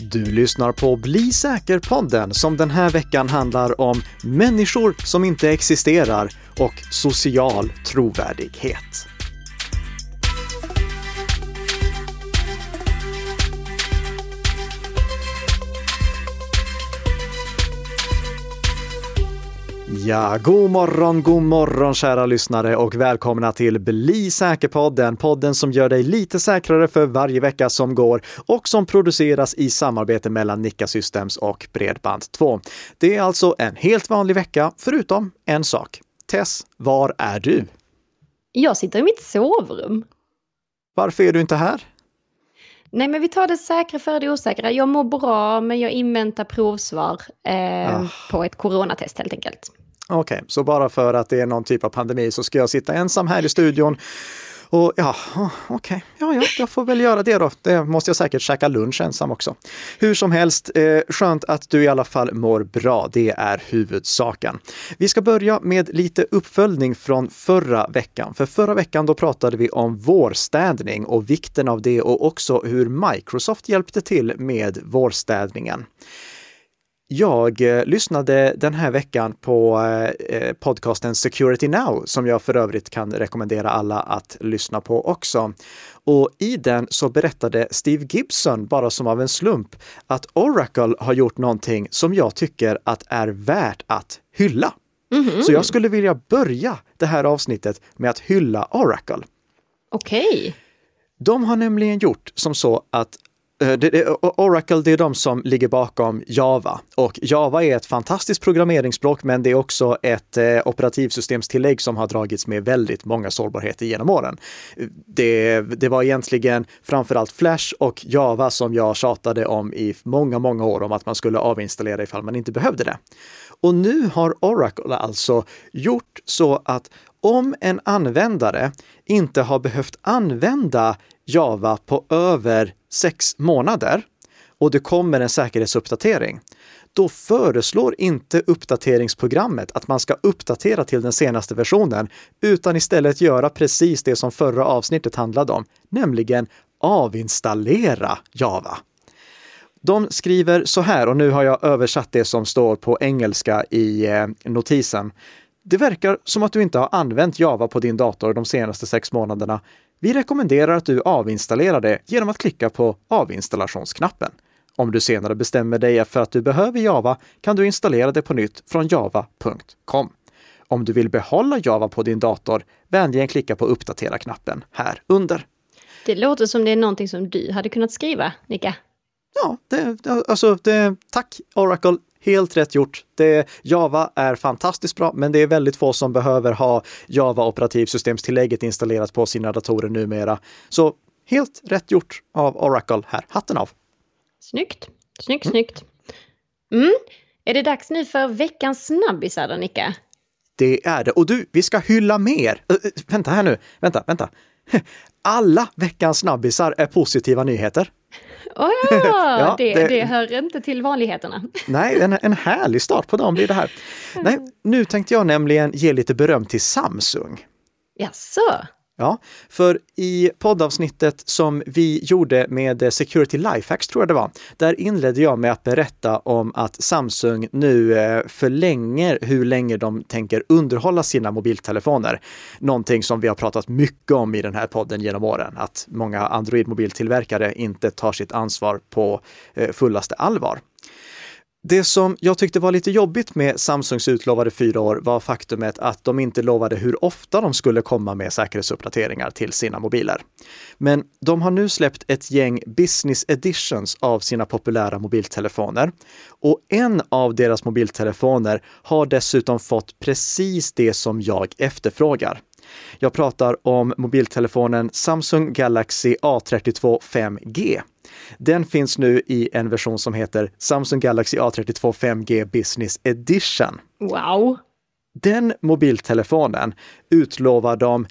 Du lyssnar på Bli säker-podden som den här veckan handlar om människor som inte existerar och social trovärdighet. Ja, god morgon, god morgon kära lyssnare och välkomna till Bli säker-podden. Podden som gör dig lite säkrare för varje vecka som går och som produceras i samarbete mellan Nika Systems och Bredband2. Det är alltså en helt vanlig vecka, förutom en sak. Tess, var är du? Jag sitter i mitt sovrum. Varför är du inte här? Nej, men vi tar det säkra för det osäkra. Jag mår bra, men jag inväntar provsvar eh, ah. på ett coronatest helt enkelt. Okej, okay, så bara för att det är någon typ av pandemi så ska jag sitta ensam här i studion och ja, oh, okej, okay. ja, ja, jag får väl göra det då. Det måste jag säkert käka lunch ensam också. Hur som helst, eh, skönt att du i alla fall mår bra. Det är huvudsaken. Vi ska börja med lite uppföljning från förra veckan. För förra veckan då pratade vi om vårstädning och vikten av det och också hur Microsoft hjälpte till med vårstädningen. Jag eh, lyssnade den här veckan på eh, eh, podcasten Security Now som jag för övrigt kan rekommendera alla att lyssna på också. Och i den så berättade Steve Gibson, bara som av en slump, att Oracle har gjort någonting som jag tycker att är värt att hylla. Mm -hmm. Så jag skulle vilja börja det här avsnittet med att hylla Oracle. Okej. Okay. De har nämligen gjort som så att Eh, Oracle, det är de som ligger bakom Java. Och Java är ett fantastiskt programmeringsspråk, men det är också ett eh, operativsystemstillägg som har dragits med väldigt många sårbarheter genom åren. Det, det var egentligen framförallt Flash och Java som jag tjatade om i många, många år om att man skulle avinstallera ifall man inte behövde det. Och nu har Oracle alltså gjort så att om en användare inte har behövt använda Java på över sex månader och det kommer en säkerhetsuppdatering, då föreslår inte uppdateringsprogrammet att man ska uppdatera till den senaste versionen, utan istället göra precis det som förra avsnittet handlade om, nämligen avinstallera Java. De skriver så här, och nu har jag översatt det som står på engelska i eh, notisen. Det verkar som att du inte har använt Java på din dator de senaste sex månaderna. Vi rekommenderar att du avinstallerar det genom att klicka på avinstallationsknappen. Om du senare bestämmer dig för att du behöver Java kan du installera det på nytt från java.com. Om du vill behålla Java på din dator, vänligen klicka på uppdatera-knappen här under. Det låter som det är någonting som du hade kunnat skriva, Nika. Ja, det, alltså det, tack Oracle Helt rätt gjort. Det, Java är fantastiskt bra, men det är väldigt få som behöver ha Java operativsystemstillägget installerat på sina datorer numera. Så helt rätt gjort av Oracle här. Hatten av! Snyggt! Snyggt, mm. snyggt! Mm. Är det dags nu för veckans snabbisar då, Nicka? Det är det. Och du, vi ska hylla mer. Äh, vänta här nu. Vänta, vänta. Alla veckans snabbisar är positiva nyheter. Oh ja, det, det, det, hör inte till vanligheterna. Nej, en, en härlig start på dagen blir det här. Nej, nu tänkte jag nämligen ge lite beröm till Samsung. Jaså? Ja, för i poddavsnittet som vi gjorde med eh, Security Lifehacks, tror jag det var, där inledde jag med att berätta om att Samsung nu eh, förlänger hur länge de tänker underhålla sina mobiltelefoner. Någonting som vi har pratat mycket om i den här podden genom åren, att många Android-mobiltillverkare inte tar sitt ansvar på eh, fullaste allvar. Det som jag tyckte var lite jobbigt med Samsungs utlovade fyra år var faktumet att de inte lovade hur ofta de skulle komma med säkerhetsuppdateringar till sina mobiler. Men de har nu släppt ett gäng business editions av sina populära mobiltelefoner. Och en av deras mobiltelefoner har dessutom fått precis det som jag efterfrågar. Jag pratar om mobiltelefonen Samsung Galaxy A32 5G. Den finns nu i en version som heter Samsung Galaxy A32 5G Business Edition. Wow! Den mobiltelefonen utlovar de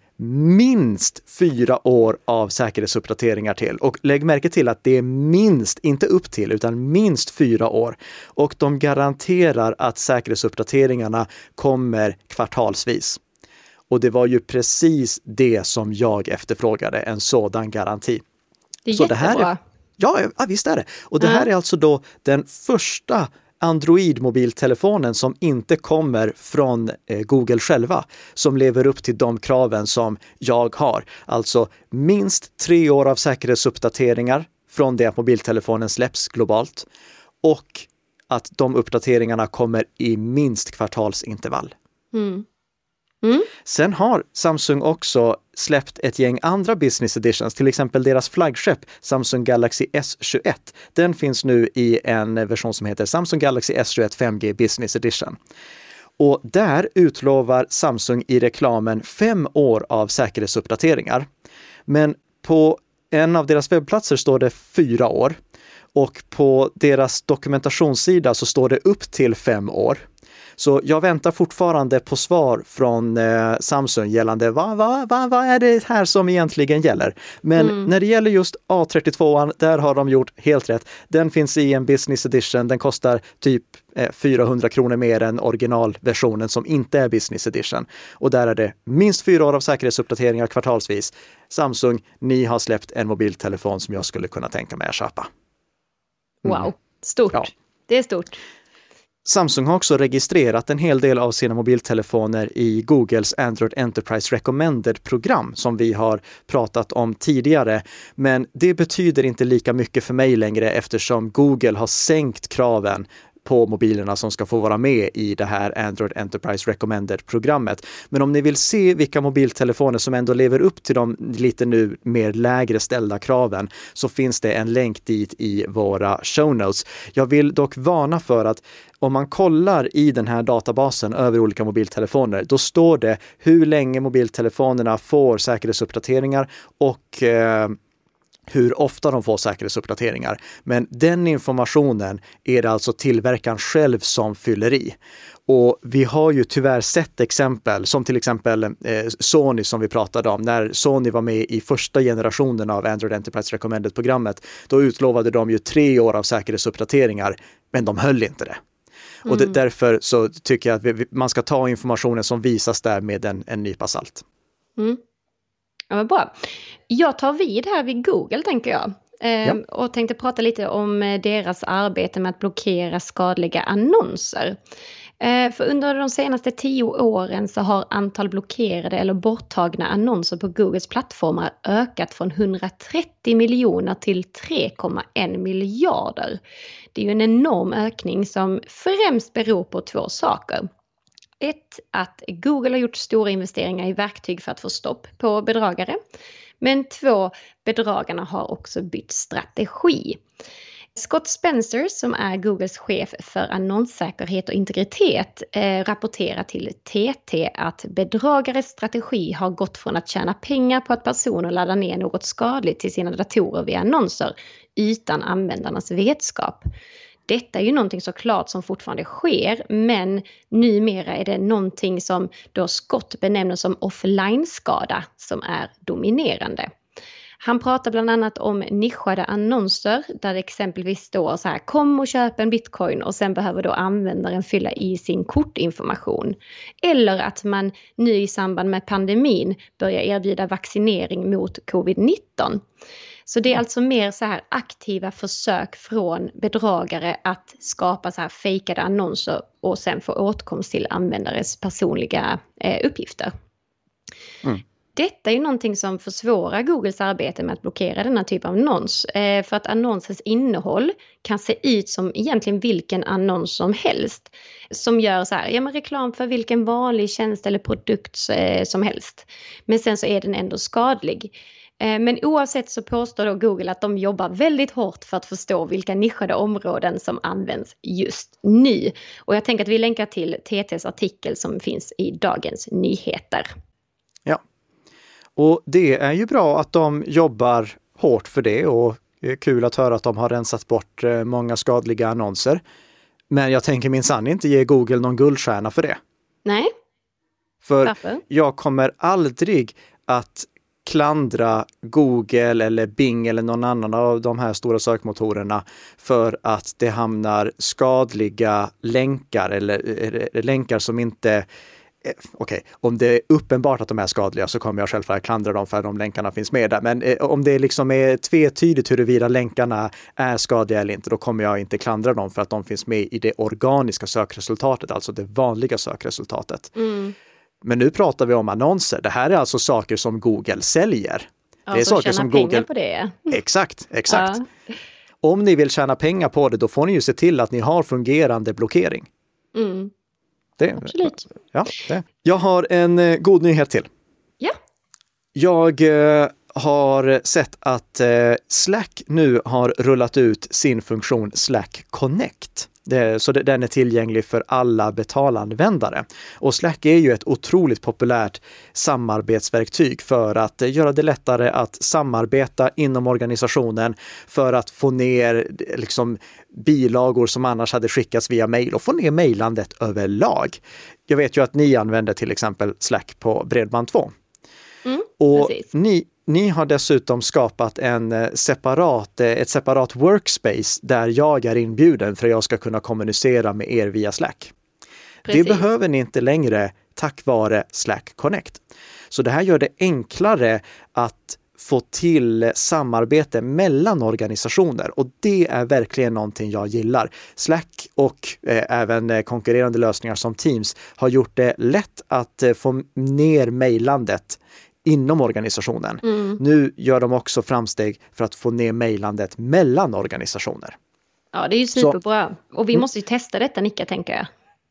minst fyra år av säkerhetsuppdateringar till. Och lägg märke till att det är minst, inte upp till, utan minst fyra år. Och de garanterar att säkerhetsuppdateringarna kommer kvartalsvis. Och det var ju precis det som jag efterfrågade, en sådan garanti. Det är Så jättebra. Det här är, Ja, ja, visst är det. Och det här är alltså då den första Android-mobiltelefonen som inte kommer från eh, Google själva, som lever upp till de kraven som jag har. Alltså minst tre år av säkerhetsuppdateringar från det att mobiltelefonen släpps globalt och att de uppdateringarna kommer i minst kvartalsintervall. Mm. Mm. Sen har Samsung också släppt ett gäng andra business editions, till exempel deras flaggskepp Samsung Galaxy S21. Den finns nu i en version som heter Samsung Galaxy S21 5G Business Edition. Och där utlovar Samsung i reklamen fem år av säkerhetsuppdateringar. Men på en av deras webbplatser står det fyra år och på deras dokumentationssida så står det upp till fem år. Så jag väntar fortfarande på svar från eh, Samsung gällande vad va, va, va är det här som egentligen gäller. Men mm. när det gäller just A32, där har de gjort helt rätt. Den finns i en business edition, den kostar typ 400 eh, kronor mer än originalversionen som inte är business edition. Och där är det minst fyra år av säkerhetsuppdateringar kvartalsvis. Samsung, ni har släppt en mobiltelefon som jag skulle kunna tänka mig att köpa. Mm. Wow, stort. Ja. Det är stort. Samsung har också registrerat en hel del av sina mobiltelefoner i Googles Android Enterprise Recommended-program som vi har pratat om tidigare. Men det betyder inte lika mycket för mig längre eftersom Google har sänkt kraven på mobilerna som ska få vara med i det här Android Enterprise Recommended-programmet. Men om ni vill se vilka mobiltelefoner som ändå lever upp till de lite nu mer lägre ställda kraven så finns det en länk dit i våra show notes. Jag vill dock varna för att om man kollar i den här databasen över olika mobiltelefoner, då står det hur länge mobiltelefonerna får säkerhetsuppdateringar och eh, hur ofta de får säkerhetsuppdateringar. Men den informationen är det alltså tillverkaren själv som fyller i. Och vi har ju tyvärr sett exempel som till exempel eh, Sony som vi pratade om. När Sony var med i första generationen av Android Enterprise Recommended-programmet, då utlovade de ju tre år av säkerhetsuppdateringar, men de höll inte det. Mm. Och det, därför så tycker jag att vi, man ska ta informationen som visas där med en, en nypa salt. Mm. Ja, men bra. Jag tar vid här vid Google tänker jag. Eh, ja. Och tänkte prata lite om eh, deras arbete med att blockera skadliga annonser. Eh, för under de senaste tio åren så har antal blockerade eller borttagna annonser på Googles plattformar ökat från 130 miljoner till 3,1 miljarder. Det är ju en enorm ökning som främst beror på två saker. Ett, att Google har gjort stora investeringar i verktyg för att få stopp på bedragare. Men två, bedragarna har också bytt strategi. Scott Spencer, som är Googles chef för annonssäkerhet och integritet, eh, rapporterar till TT att bedragares strategi har gått från att tjäna pengar på att personer laddar ner något skadligt till sina datorer via annonser utan användarnas vetskap. Detta är ju någonting såklart som fortfarande sker, men numera är det någonting som då Scott benämner som offline-skada som är dominerande. Han pratar bland annat om nischade annonser där det exempelvis står så här kom och köp en bitcoin och sen behöver då användaren fylla i sin kortinformation. Eller att man nu i samband med pandemin börjar erbjuda vaccinering mot covid-19. Så det är alltså mer så här aktiva försök från bedragare att skapa så här fejkade annonser och sen få åtkomst till användares personliga eh, uppgifter. Mm. Detta är ju någonting som försvårar Googles arbete med att blockera denna typ av annons. Eh, för att annonsens innehåll kan se ut som egentligen vilken annons som helst. Som gör så här, ja men reklam för vilken vanlig tjänst eller produkt eh, som helst. Men sen så är den ändå skadlig. Eh, men oavsett så påstår då Google att de jobbar väldigt hårt för att förstå vilka nischade områden som används just nu. Och jag tänker att vi länkar till TTs artikel som finns i Dagens Nyheter. Ja, och det är ju bra att de jobbar hårt för det och det är kul att höra att de har rensat bort eh, många skadliga annonser. Men jag tänker minsann inte ge Google någon guldstjärna för det. Nej. För Varför? jag kommer aldrig att klandra Google eller Bing eller någon annan av de här stora sökmotorerna för att det hamnar skadliga länkar eller, eller länkar som inte eh, okej, okay, om det är uppenbart att de är skadliga så kommer jag självklart klandra dem för att de länkarna finns med där. Men eh, om det liksom är tvetydigt huruvida länkarna är skadliga eller inte, då kommer jag inte klandra dem för att de finns med i det organiska sökresultatet, alltså det vanliga sökresultatet. Mm. Men nu pratar vi om annonser. Det här är alltså saker som Google säljer. Ja, det är saker som Google... på det. Exakt, exakt. Ja. Om ni vill tjäna pengar på det, då får ni ju se till att ni har fungerande blockering. Mm. Det, Absolut. Ja, det. Jag har en eh, god nyhet till. Ja. Jag eh, har sett att eh, Slack nu har rullat ut sin funktion Slack Connect. Det, så den är tillgänglig för alla betalanvändare. Och Slack är ju ett otroligt populärt samarbetsverktyg för att göra det lättare att samarbeta inom organisationen för att få ner liksom, bilagor som annars hade skickats via mejl och få ner mejlandet överlag. Jag vet ju att ni använder till exempel Slack på Bredband2. Mm, och ni, ni har dessutom skapat en eh, separat, eh, ett separat workspace där jag är inbjuden för att jag ska kunna kommunicera med er via Slack. Precis. Det behöver ni inte längre tack vare Slack Connect. Så det här gör det enklare att få till samarbete mellan organisationer och det är verkligen någonting jag gillar. Slack och eh, även eh, konkurrerande lösningar som Teams har gjort det lätt att eh, få ner mejlandet inom organisationen. Mm. Nu gör de också framsteg för att få ner mejlandet mellan organisationer. Ja, det är ju superbra. Så, och vi mm. måste ju testa detta Nicka, tänker jag.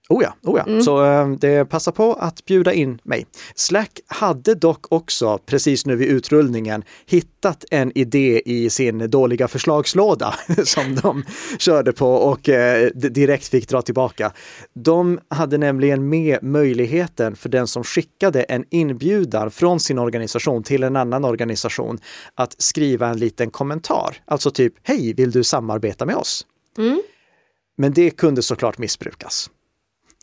Oh ja, oh ja. Mm. så äh, det passar på att bjuda in mig. Slack hade dock också precis nu vid utrullningen hittat en idé i sin dåliga förslagslåda som de körde på och äh, direkt fick dra tillbaka. De hade nämligen med möjligheten för den som skickade en inbjudan från sin organisation till en annan organisation att skriva en liten kommentar. Alltså typ, hej, vill du samarbeta med oss? Mm. Men det kunde såklart missbrukas.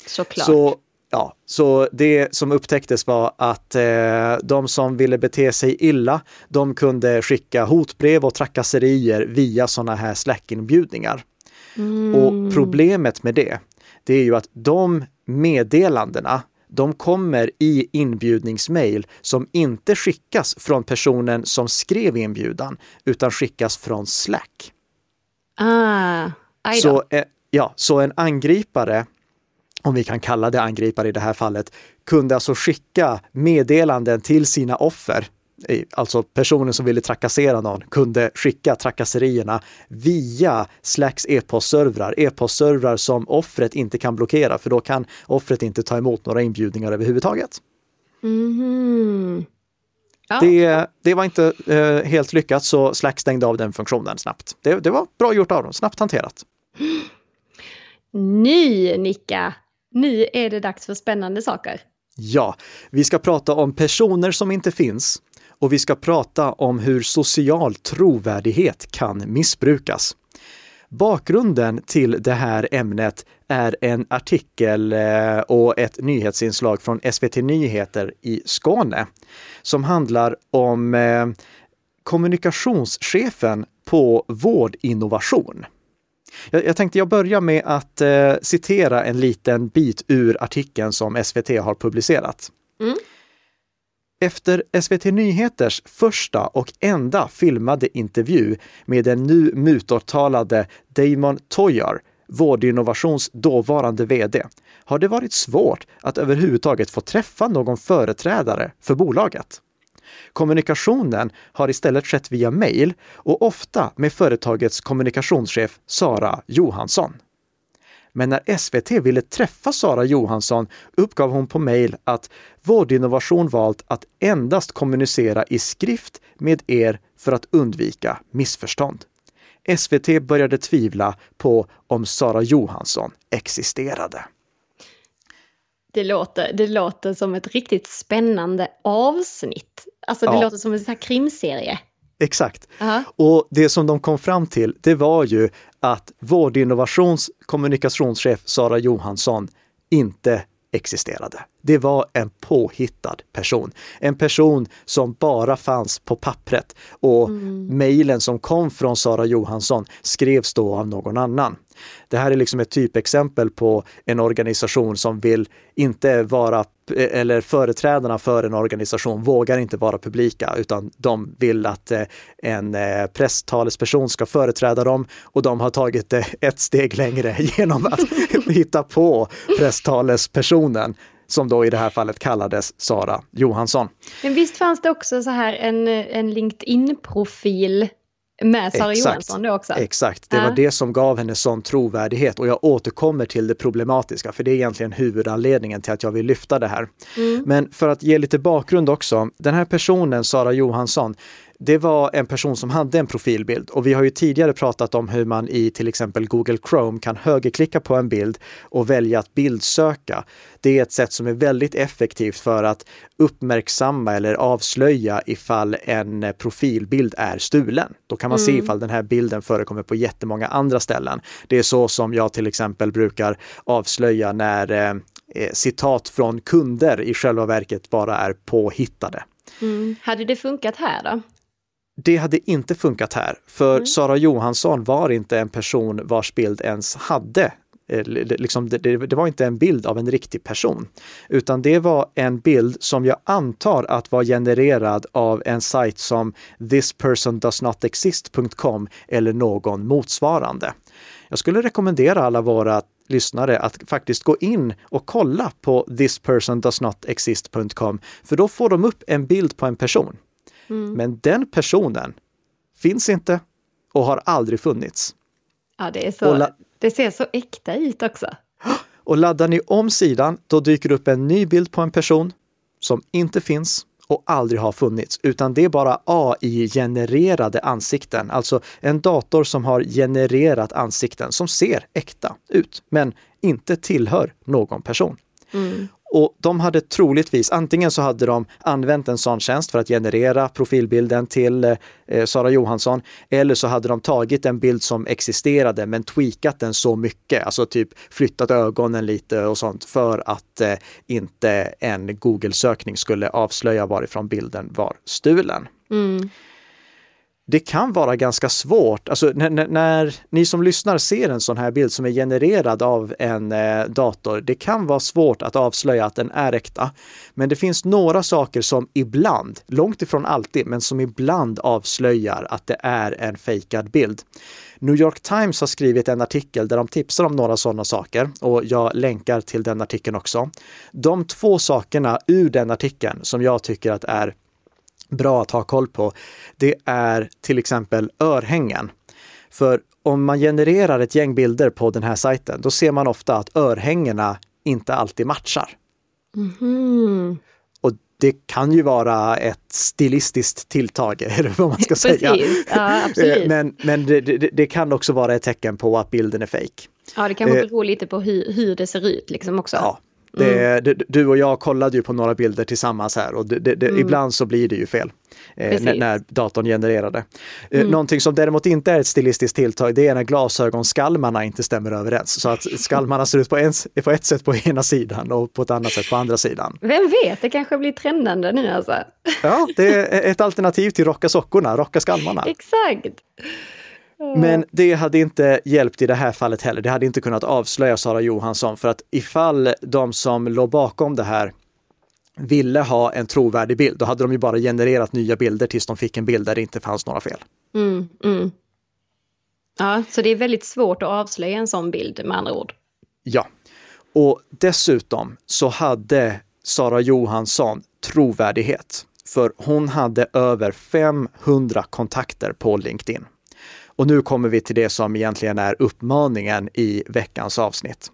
Såklart. Så, ja, så det som upptäcktes var att eh, de som ville bete sig illa, de kunde skicka hotbrev och trakasserier via sådana här Slack-inbjudningar. Mm. Och problemet med det, det är ju att de meddelandena, de kommer i inbjudningsmail som inte skickas från personen som skrev inbjudan, utan skickas från Slack. Ah, så, eh, ja, så en angripare om vi kan kalla det angripare i det här fallet, kunde alltså skicka meddelanden till sina offer. Alltså personen som ville trakassera någon kunde skicka trakasserierna via Slacks e-postservrar, e-postservrar som offret inte kan blockera för då kan offret inte ta emot några inbjudningar överhuvudtaget. Mm. Ja. Det, det, var inte eh, helt lyckat så Slack stängde av den funktionen snabbt. Det, det var bra gjort av dem, snabbt hanterat. Ny Nicka! Nu är det dags för spännande saker. Ja, vi ska prata om personer som inte finns och vi ska prata om hur social trovärdighet kan missbrukas. Bakgrunden till det här ämnet är en artikel eh, och ett nyhetsinslag från SVT Nyheter i Skåne som handlar om eh, kommunikationschefen på Vårdinnovation. Jag, jag tänkte jag börjar med att eh, citera en liten bit ur artikeln som SVT har publicerat. Mm. Efter SVT Nyheters första och enda filmade intervju med den nu mutåtalade Damon Toyar, Vårdinnovations dåvarande VD, har det varit svårt att överhuvudtaget få träffa någon företrädare för bolaget. Kommunikationen har istället skett via mejl och ofta med företagets kommunikationschef Sara Johansson. Men när SVT ville träffa Sara Johansson uppgav hon på mejl att Vårdinnovation valt att endast kommunicera i skrift med er för att undvika missförstånd. SVT började tvivla på om Sara Johansson existerade. Det låter, det låter som ett riktigt spännande avsnitt. Alltså det ja. låter som en sån här krimserie. Exakt. Uh -huh. Och det som de kom fram till, det var ju att Vårdinnovations kommunikationschef Sara Johansson inte existerade. det var en påhittad person. En person som bara fanns på pappret och mm. mejlen som kom från Sara Johansson skrevs då av någon annan. Det här är liksom ett typexempel på en organisation som vill inte vara, eller företrädarna för en organisation vågar inte vara publika utan de vill att eh, en eh, presstalesperson ska företräda dem och de har tagit det ett steg längre genom att hitta på presstalespersonen som då i det här fallet kallades Sara Johansson. Men visst fanns det också så här en, en LinkedIn-profil med Sara Exakt. Johansson då också? Exakt, det ja. var det som gav henne sån trovärdighet och jag återkommer till det problematiska för det är egentligen huvudanledningen till att jag vill lyfta det här. Mm. Men för att ge lite bakgrund också, den här personen, Sara Johansson, det var en person som hade en profilbild och vi har ju tidigare pratat om hur man i till exempel Google Chrome kan högerklicka på en bild och välja att bildsöka. Det är ett sätt som är väldigt effektivt för att uppmärksamma eller avslöja ifall en profilbild är stulen. Då kan man mm. se ifall den här bilden förekommer på jättemånga andra ställen. Det är så som jag till exempel brukar avslöja när eh, eh citat från kunder i själva verket bara är påhittade. Mm. Hade det funkat här då? Det hade inte funkat här, för mm. Sara Johansson var inte en person vars bild ens hade eh, Liksom det, det, var inte en bild av en riktig person, utan det var en bild som jag antar att var genererad av en sajt som thispersondoesnotexist.com eller någon motsvarande. Jag skulle rekommendera alla våra lyssnare att faktiskt gå in och kolla på thispersondoesnotexist.com, för då får de upp en bild på en person. Mm. Men den personen finns inte och har aldrig funnits. Ja, det, är så, det ser så äkta ut också. Och laddar ni om sidan, då dyker det upp en ny bild på en person som inte finns och aldrig har funnits, utan det är bara AI-genererade ansikten, alltså en dator som har genererat ansikten som ser äkta ut, men inte tillhör någon person. Mm. Och de hade troligtvis, antingen så hade de använt en sån tjänst för att generera profilbilden till eh, eh, Sara Johansson, eller så hade de tagit en bild som existerade men tweakat den så mycket, alltså typ flyttat ögonen lite och sånt för att eh, inte en Google-sökning skulle avslöja varifrån bilden var stulen. Mm det kan vara ganska svårt, alltså när, när, ni som lyssnar ser en sån här bild som är genererad av en eh, dator, det kan vara svårt att avslöja att den är äkta. Men det finns några saker som ibland, långt ifrån alltid, men som ibland avslöjar att det är en fejkad bild. New York Times har skrivit en artikel där de tipsar om några sådana saker och jag länkar till den artikeln också. De två sakerna ur den artikeln som jag tycker att är bra att ha koll på, det är till exempel örhängen. För om man genererar ett gäng bilder på den här sajten, då ser man ofta att örhängena inte alltid matchar. Mm. Och det kan ju vara ett stilistiskt tilltag, eller vad man ska säga. Ja, eh, men men det, det, det, kan också vara ett tecken på att bilden är fejk. Ja, det kanske beror lite på hur, hur det ser ut liksom också. Ja, det, mm. det, du och jag kollade ju på några bilder tillsammans här och det, mm. ibland så blir det ju fel eh, när, när, datorn genererar det. Eh, mm. Någonting som däremot inte är ett stilistiskt tilltag, det är när glasögonskalmarna inte stämmer överens. Så att skalmarna ser ut på, en, på ett sätt på ena sidan och på ett annat sätt på andra sidan. Vem vet, det kanske blir trendande nu alltså. Ja, det är ett alternativ till rocka sockorna, rocka skalmarna. Exakt. Men det hade inte hjälpt i det här fallet heller. Det hade inte kunnat avslöja Sara Johansson för att ifall de som låg bakom det här ville ha en trovärdig bild, då hade de ju bara genererat nya bilder tills de fick en bild där det inte fanns några fel. Mm, mm. Ja, så det är väldigt svårt att avslöja en sån bild med andra ord. Ja, och dessutom så hade Sara Johansson trovärdighet, för hon hade över 500 kontakter på LinkedIn. Och nu kommer vi till det som egentligen är uppmaningen i veckans avsnitt.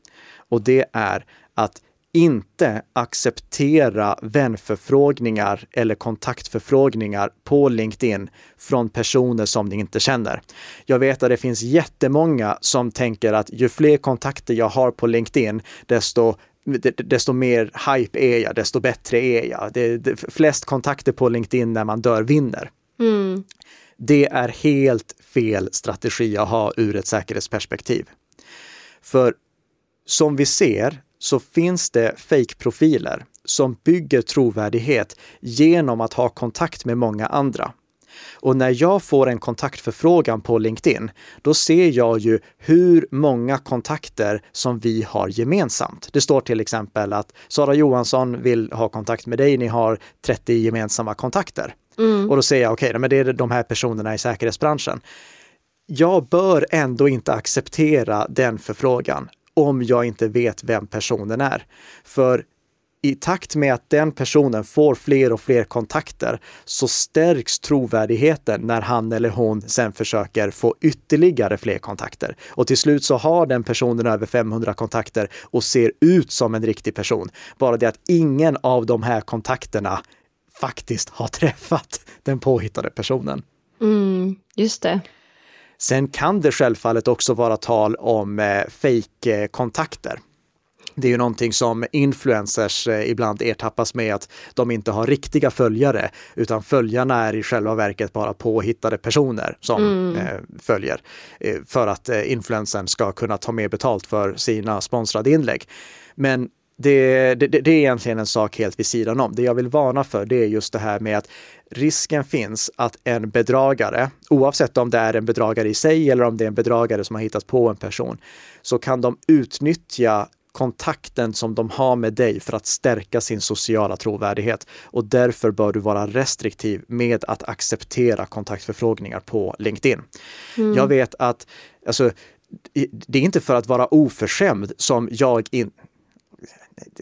Och det är att inte acceptera vänförfrågningar eller kontaktförfrågningar på LinkedIn från personer som ni inte känner. Jag vet att det finns jättemånga som tänker att ju fler kontakter jag har på LinkedIn, desto desto mer hype är jag, desto bättre är jag. Det, det, flest kontakter på LinkedIn när man dör vinner. Det är helt fel strategi att ha ur ett säkerhetsperspektiv. För som vi ser så finns det fake-profiler som bygger trovärdighet genom att ha kontakt med många andra. Och när jag får en kontaktförfrågan på LinkedIn, då ser jag ju hur många kontakter som vi har gemensamt. Det står till exempel att Sara Johansson vill ha kontakt med dig, ni har 30 gemensamma kontakter. Mm. Och då säger jag, okej, okay, men det är de här personerna i säkerhetsbranschen. Jag bör ändå inte acceptera den förfrågan om jag inte vet vem personen är. För i takt med att den personen får fler och fler kontakter så stärks trovärdigheten när han eller hon sen försöker få ytterligare fler kontakter. Och till slut så har den personen över 500 kontakter och ser ut som en riktig person. Bara det att ingen av de här kontakterna faktiskt har träffat den påhittade personen. Mm, just det. Sen kan det självfallet också vara tal om eh, fake-kontakter. Det är ju någonting som influencers eh, ibland ertappas med att de inte har riktiga följare, utan följarna är i själva verket bara påhittade personer som mm. eh, följer för att influencern ska kunna ta mer betalt för sina sponsrade inlägg. Men det, det, det, är egentligen en sak helt vid sidan om. Det jag vill varna för det är just det här med att risken finns att en bedragare, oavsett om det är en bedragare i sig eller om det är en bedragare som har hittat på en person, så kan de utnyttja kontakten som de har med dig för att stärka sin sociala trovärdighet. Och därför bör du vara restriktiv med att acceptera kontaktförfrågningar på LinkedIn. Mm. Jag vet att, alltså, det är inte för att vara oförskämd som jag in,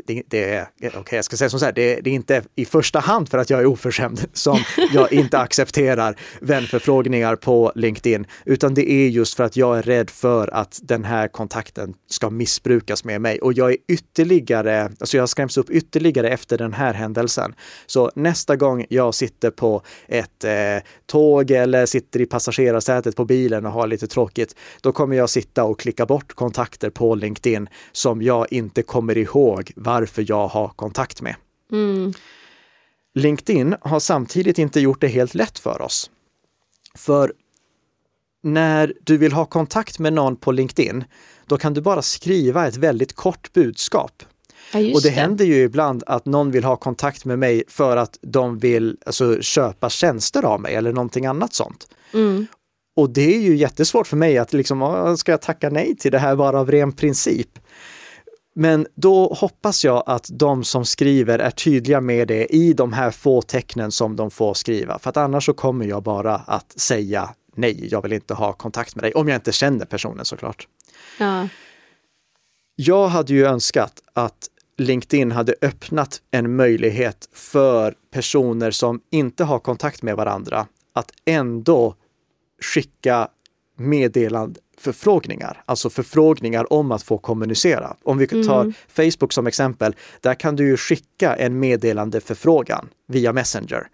det, det är, eh, okay, jag ska säga som så här, det, det, är inte i första hand för att jag är oförskämd som jag inte accepterar vänförfrågningar på LinkedIn, utan det är just för att jag är rädd för att den här kontakten ska missbrukas med mig. Och jag är ytterligare, alltså jag skräms upp ytterligare efter den här händelsen. Så nästa gång jag sitter på ett eh, tåg eller sitter i passagerarsätet på bilen och har lite tråkigt, då kommer jag sitta och klicka bort kontakter på LinkedIn som jag inte kommer ihåg varför jag har kontakt med. Mm. LinkedIn har samtidigt inte gjort det helt lätt för oss. För när du vill ha kontakt med någon på LinkedIn, då kan du bara skriva ett väldigt kort budskap. Ja, och det, det, händer ju ibland att någon vill ha kontakt med mig för att de vill alltså, köpa tjänster av mig eller någonting annat sånt. Mm. Och det är ju jättesvårt för mig att liksom, ska jag tacka nej till det här bara av ren princip? Men då hoppas jag att de som skriver är tydliga med det i de här få tecknen som de får skriva. För att annars så kommer jag bara att säga nej, jag vill inte ha kontakt med dig. Om jag inte känner personen såklart. Ja. Jag hade ju önskat att LinkedIn hade öppnat en möjlighet för personer som inte har kontakt med varandra att ändå skicka meddelande förfrågningar, alltså förfrågningar om att få kommunicera. Om vi tar mm. Facebook som exempel, där kan du ju skicka en meddelande förfrågan via Messenger.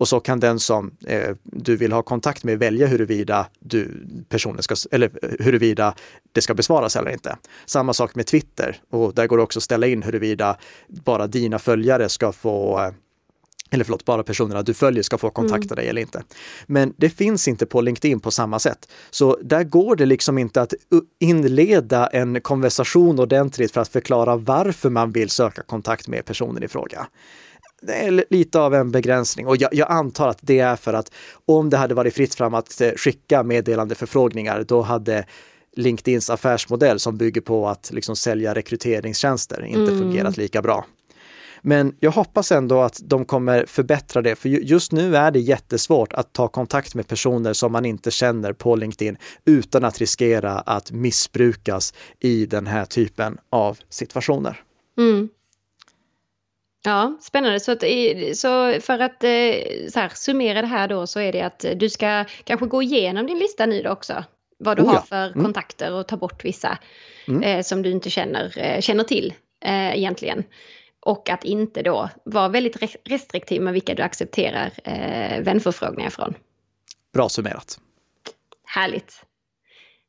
Och så kan den som eh, du vill ha kontakt med välja huruvida, du, personen ska, eller huruvida det ska besvaras eller inte. Samma sak med Twitter och där går det också att ställa in huruvida bara dina följare ska få eh, eller förlåt, bara personerna du följer ska få kontakta mm. dig eller inte. Men det finns inte på LinkedIn på samma sätt. Så där går det liksom inte att inleda en konversation ordentligt för att förklara varför man vill söka kontakt med personen i fråga. Det är lite av en begränsning och jag, jag, antar att det är för att om det hade varit fritt fram att eh, skicka meddelande förfrågningar, då hade LinkedIns affärsmodell som bygger på att liksom sälja rekryteringstjänster inte mm. fungerat lika bra. Men jag hoppas ändå att de kommer förbättra det, för just nu är det jättesvårt att ta kontakt med personer som man inte känner på LinkedIn utan att riskera att missbrukas i den här typen av situationer. Mm. Ja, spännande. Så, att, så för att eh, så här, summera det här då så är det att du ska kanske gå igenom din lista nu då också. Vad du oh ja. har för mm. kontakter och ta bort vissa mm. eh, som du inte känner, eh, känner till eh, egentligen. Och att inte då vara väldigt restriktiv med vilka du accepterar eh, vänförfrågningar från. Bra summerat. Härligt.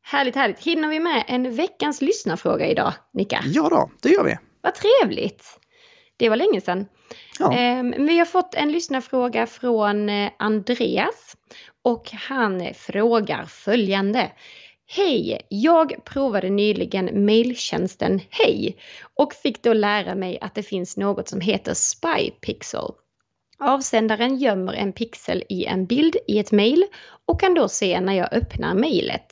Härligt, härligt. Hinner vi med en veckans lyssnarfråga idag, Nika? Ja då, det gör vi. Vad trevligt. Det var länge sedan. Ja. Eh, vi har fått en lyssnarfråga från eh, Andreas och han frågar följande. Hej! Jag provade nyligen mailtjänsten Hej och fick då lära mig att det finns något som heter SpyPixel. Avsändaren gömmer en pixel i en bild i ett mail och kan då se när jag öppnar mejlet.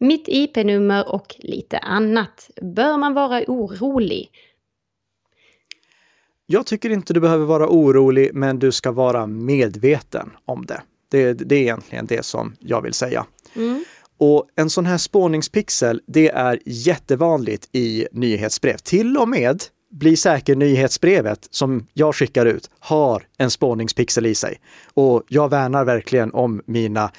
Mitt IP-nummer och lite annat. Bör man vara orolig? Jag tycker inte du behöver vara orolig, men du ska vara medveten om det. Det, det är egentligen det som jag vill säga. Mm. Och en sån här spårningspixel, det är jättevanligt i nyhetsbrev. Till och med Bli säker nyhetsbrevet som jag skickar ut har en spårningspixel i sig. Och jag värnar verkligen om mina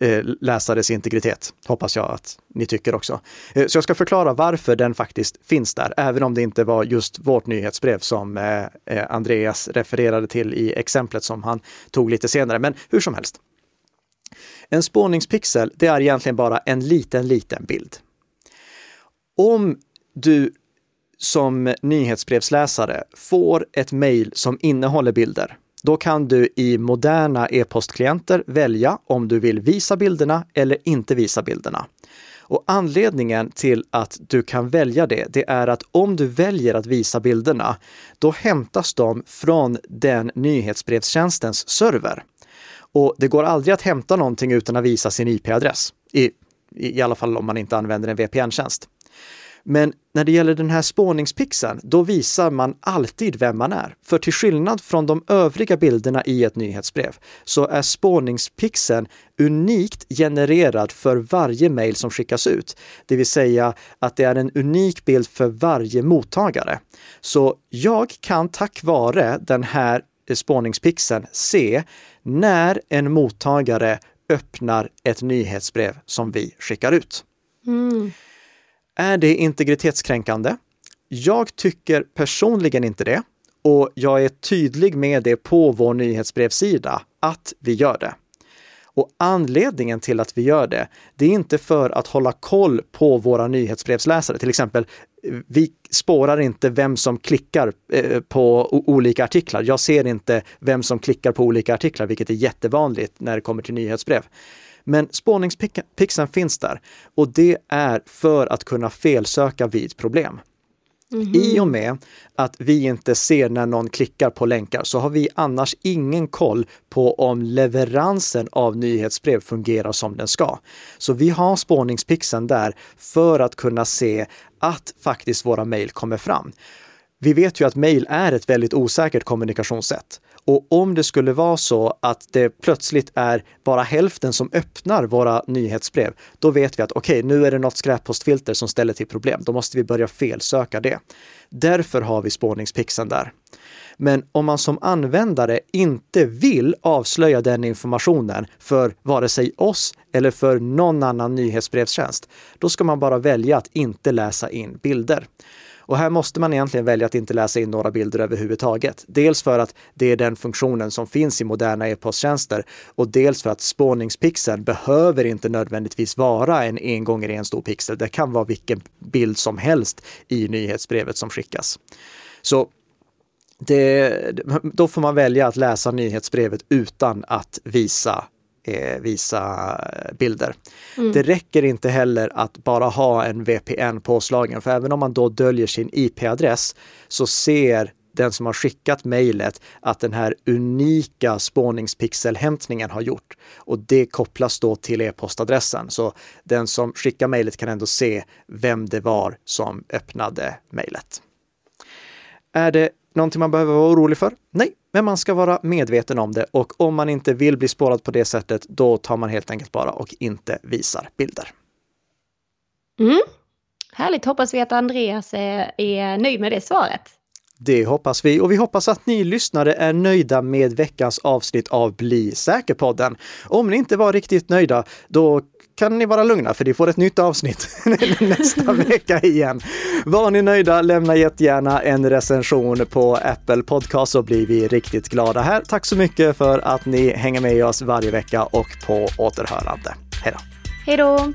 eh, läsares integritet. Hoppas jag att ni tycker också. Eh, så jag ska förklara varför den faktiskt finns där, även om det inte var just vårt nyhetsbrev som eh, eh Andreas refererade till i exemplet som han tog lite senare. Men hur som helst. En spårningspixel, det är egentligen bara en liten, liten bild. Om du som nyhetsbrevsläsare får ett mejl som innehåller bilder, då kan du i moderna e-postklienter välja om du vill visa bilderna eller inte visa bilderna. Och anledningen till att du kan välja det, det är att om du väljer att visa bilderna, då hämtas de från den nyhetsbrevstjänstens server. Och det går aldrig att hämta någonting utan att visa sin IP-adress. I, I alla fall om man inte använder en VPN-tjänst. Men när det gäller den här spårningspixeln, då visar man alltid vem man är. För till skillnad från de övriga bilderna i ett nyhetsbrev så är spårningspixeln unikt genererad för varje mejl som skickas ut. Det vill säga att det är en unik bild för varje mottagare. Så jag kan tack vare den här spårningspixeln se när en mottagare öppnar ett nyhetsbrev som vi skickar ut. Mm. Är det integritetskränkande? Jag tycker personligen inte det och jag är tydlig med det på vår nyhetsbrevsida att vi gör det. Och anledningen till att vi gör det, det är inte för att hålla koll på våra nyhetsbrevsläsare. Till exempel, vi spårar inte vem som klickar eh, på olika artiklar. Jag ser inte vem som klickar på olika artiklar, vilket är jättevanligt när det kommer till nyhetsbrev. Men spårningspixeln finns där och det är för att kunna felsöka vid problem. Mm -hmm. I och med att vi inte ser när någon klickar på länkar så har vi annars ingen koll på om leveransen av nyhetsbrev fungerar som den ska. Så vi har spårningspixeln där för att kunna se att faktiskt våra mejl kommer fram. Vi vet ju att mejl är ett väldigt osäkert kommunikationssätt. Och om det skulle vara så att det plötsligt är bara hälften som öppnar våra nyhetsbrev, då vet vi att okej, okay, nu är det något skräppostfilter som ställer till problem. Då måste vi börja felsöka det. Därför har vi spårningspixeln där. Men om man som användare inte vill avslöja den informationen för vare sig oss eller för någon annan nyhetsbrevstjänst, då ska man bara välja att inte läsa in bilder. Och här måste man egentligen välja att inte läsa in några bilder överhuvudtaget. Dels för att det är den funktionen som finns i moderna e-posttjänster och dels för att spårningspixeln behöver inte nödvändigtvis vara en en gånger en stor pixel. Det kan vara vilken bild som helst i nyhetsbrevet som skickas. Så det, då får man välja att läsa nyhetsbrevet utan att visa eh, visa bilder. Mm. Det räcker inte heller att bara ha en VPN påslagen, för även om man då döljer sin IP-adress så ser den som har skickat mejlet att den här unika spårningspixelhämtningen har gjort. Och det kopplas då till e-postadressen. Så den som skickar mejlet kan ändå se vem det var som öppnade mejlet. Är det någonting man behöver vara orolig för? Nej, men man ska vara medveten om det och om man inte vill bli spårad på det sättet, då tar man helt enkelt bara och inte visar bilder. Mm. Härligt, hoppas vi att Andreas är, är nöjd med det svaret. Det hoppas vi och vi hoppas att ni lyssnare är nöjda med veckans avsnitt av Bli säker-podden. Om ni inte var riktigt nöjda, då kan ni vara lugna för ni får ett nytt avsnitt nästa vecka igen. Var ni nöjda, lämna jättegärna en recension på Apple Podcast så blir vi riktigt glada här. Tack så mycket för att ni hänger med oss varje vecka och på återhörande. Hej då! Hej då!